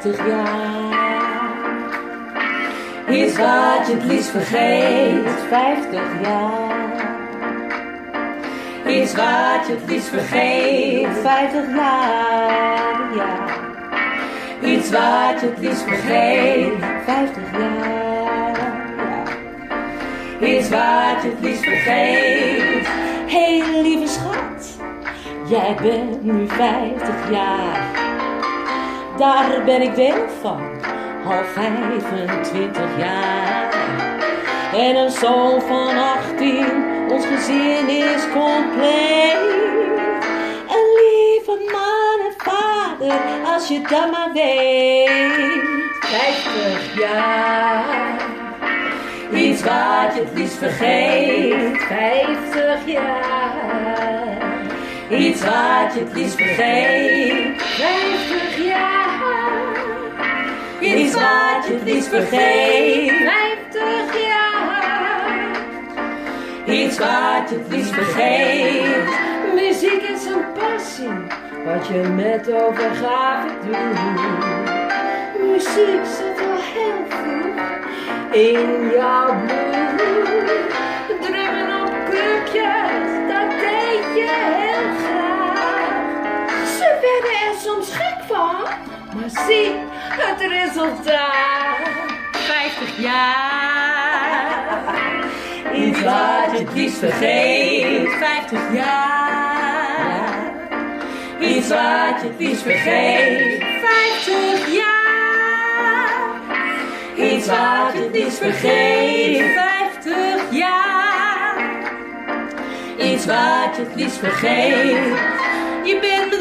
50 jaar. Iets wat je het liefst vergeet, 50 jaar. Iets wat je het liefst vergeet, 50 jaar. Ja. Iets wat je het liefst vergeet, 50 jaar. Ja. Iets wat je het liefst vergeet. Hey lieve schat, jij bent nu 50 jaar. Daar ben ik deel van, al 25 jaar. En een zoon van 18, ons gezin is compleet. Een lieve man en vader, als je dat maar weet. 50 jaar. Iets wat je het liefst vergeet. 50 jaar. Iets wat je het liefst vergeet. 50 jaar. Iets wat je het liefst vergeet. 50 jaar. Iets wat je het liefst vergeet. Muziek is een passie. Wat je met overgave doet. Muziek zit al heel vroeg in jouw bloed. Drummen op clubjes, dat deed je heel graag. Ze werden er soms gek van, maar zie het resultaat. 50 jaar. Iets wat je het liefst vergeet. 50 jaar. Iets wat je het liefst vergeet. 50 jaar. Iets wat je het liefst vergeet. 50 jaar. Iets wat je het liefst vergeet. Je bent met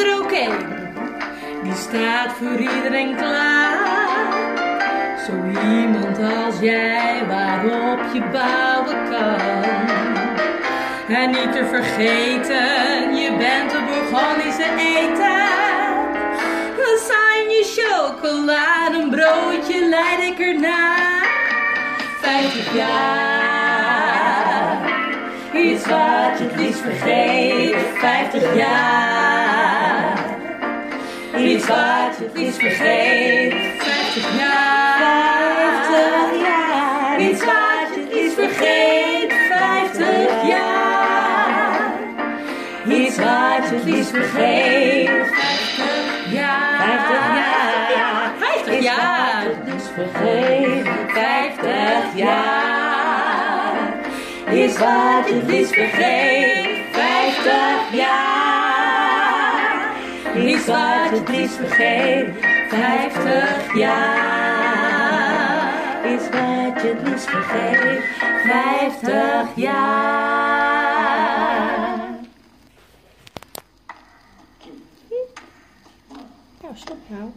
staat voor iedereen klaar. Zo iemand als jij waarop je bouwen kan. En niet te vergeten, je bent een Bourgondische eten. Lasagne, chocolade, een broodje leid ik erna. 50 jaar, iets wat je het liefst vergeet. 50 jaar, iets wat het liefst vergeet. 50 jaar, 50 jaar, iets wat het liefst vergeet. 50 jaar, iets wat het liefst vergeet. 50 jaar, 50 jaar, 50 jaar, het liefst vergeet. 50 jaar, iets wat het liefst vergeet. 50 jaar, wat je het liefst vergeet. Vijftig jaar is wat je het liefst vergeet. Vijftig jaar. Nou, stop nou.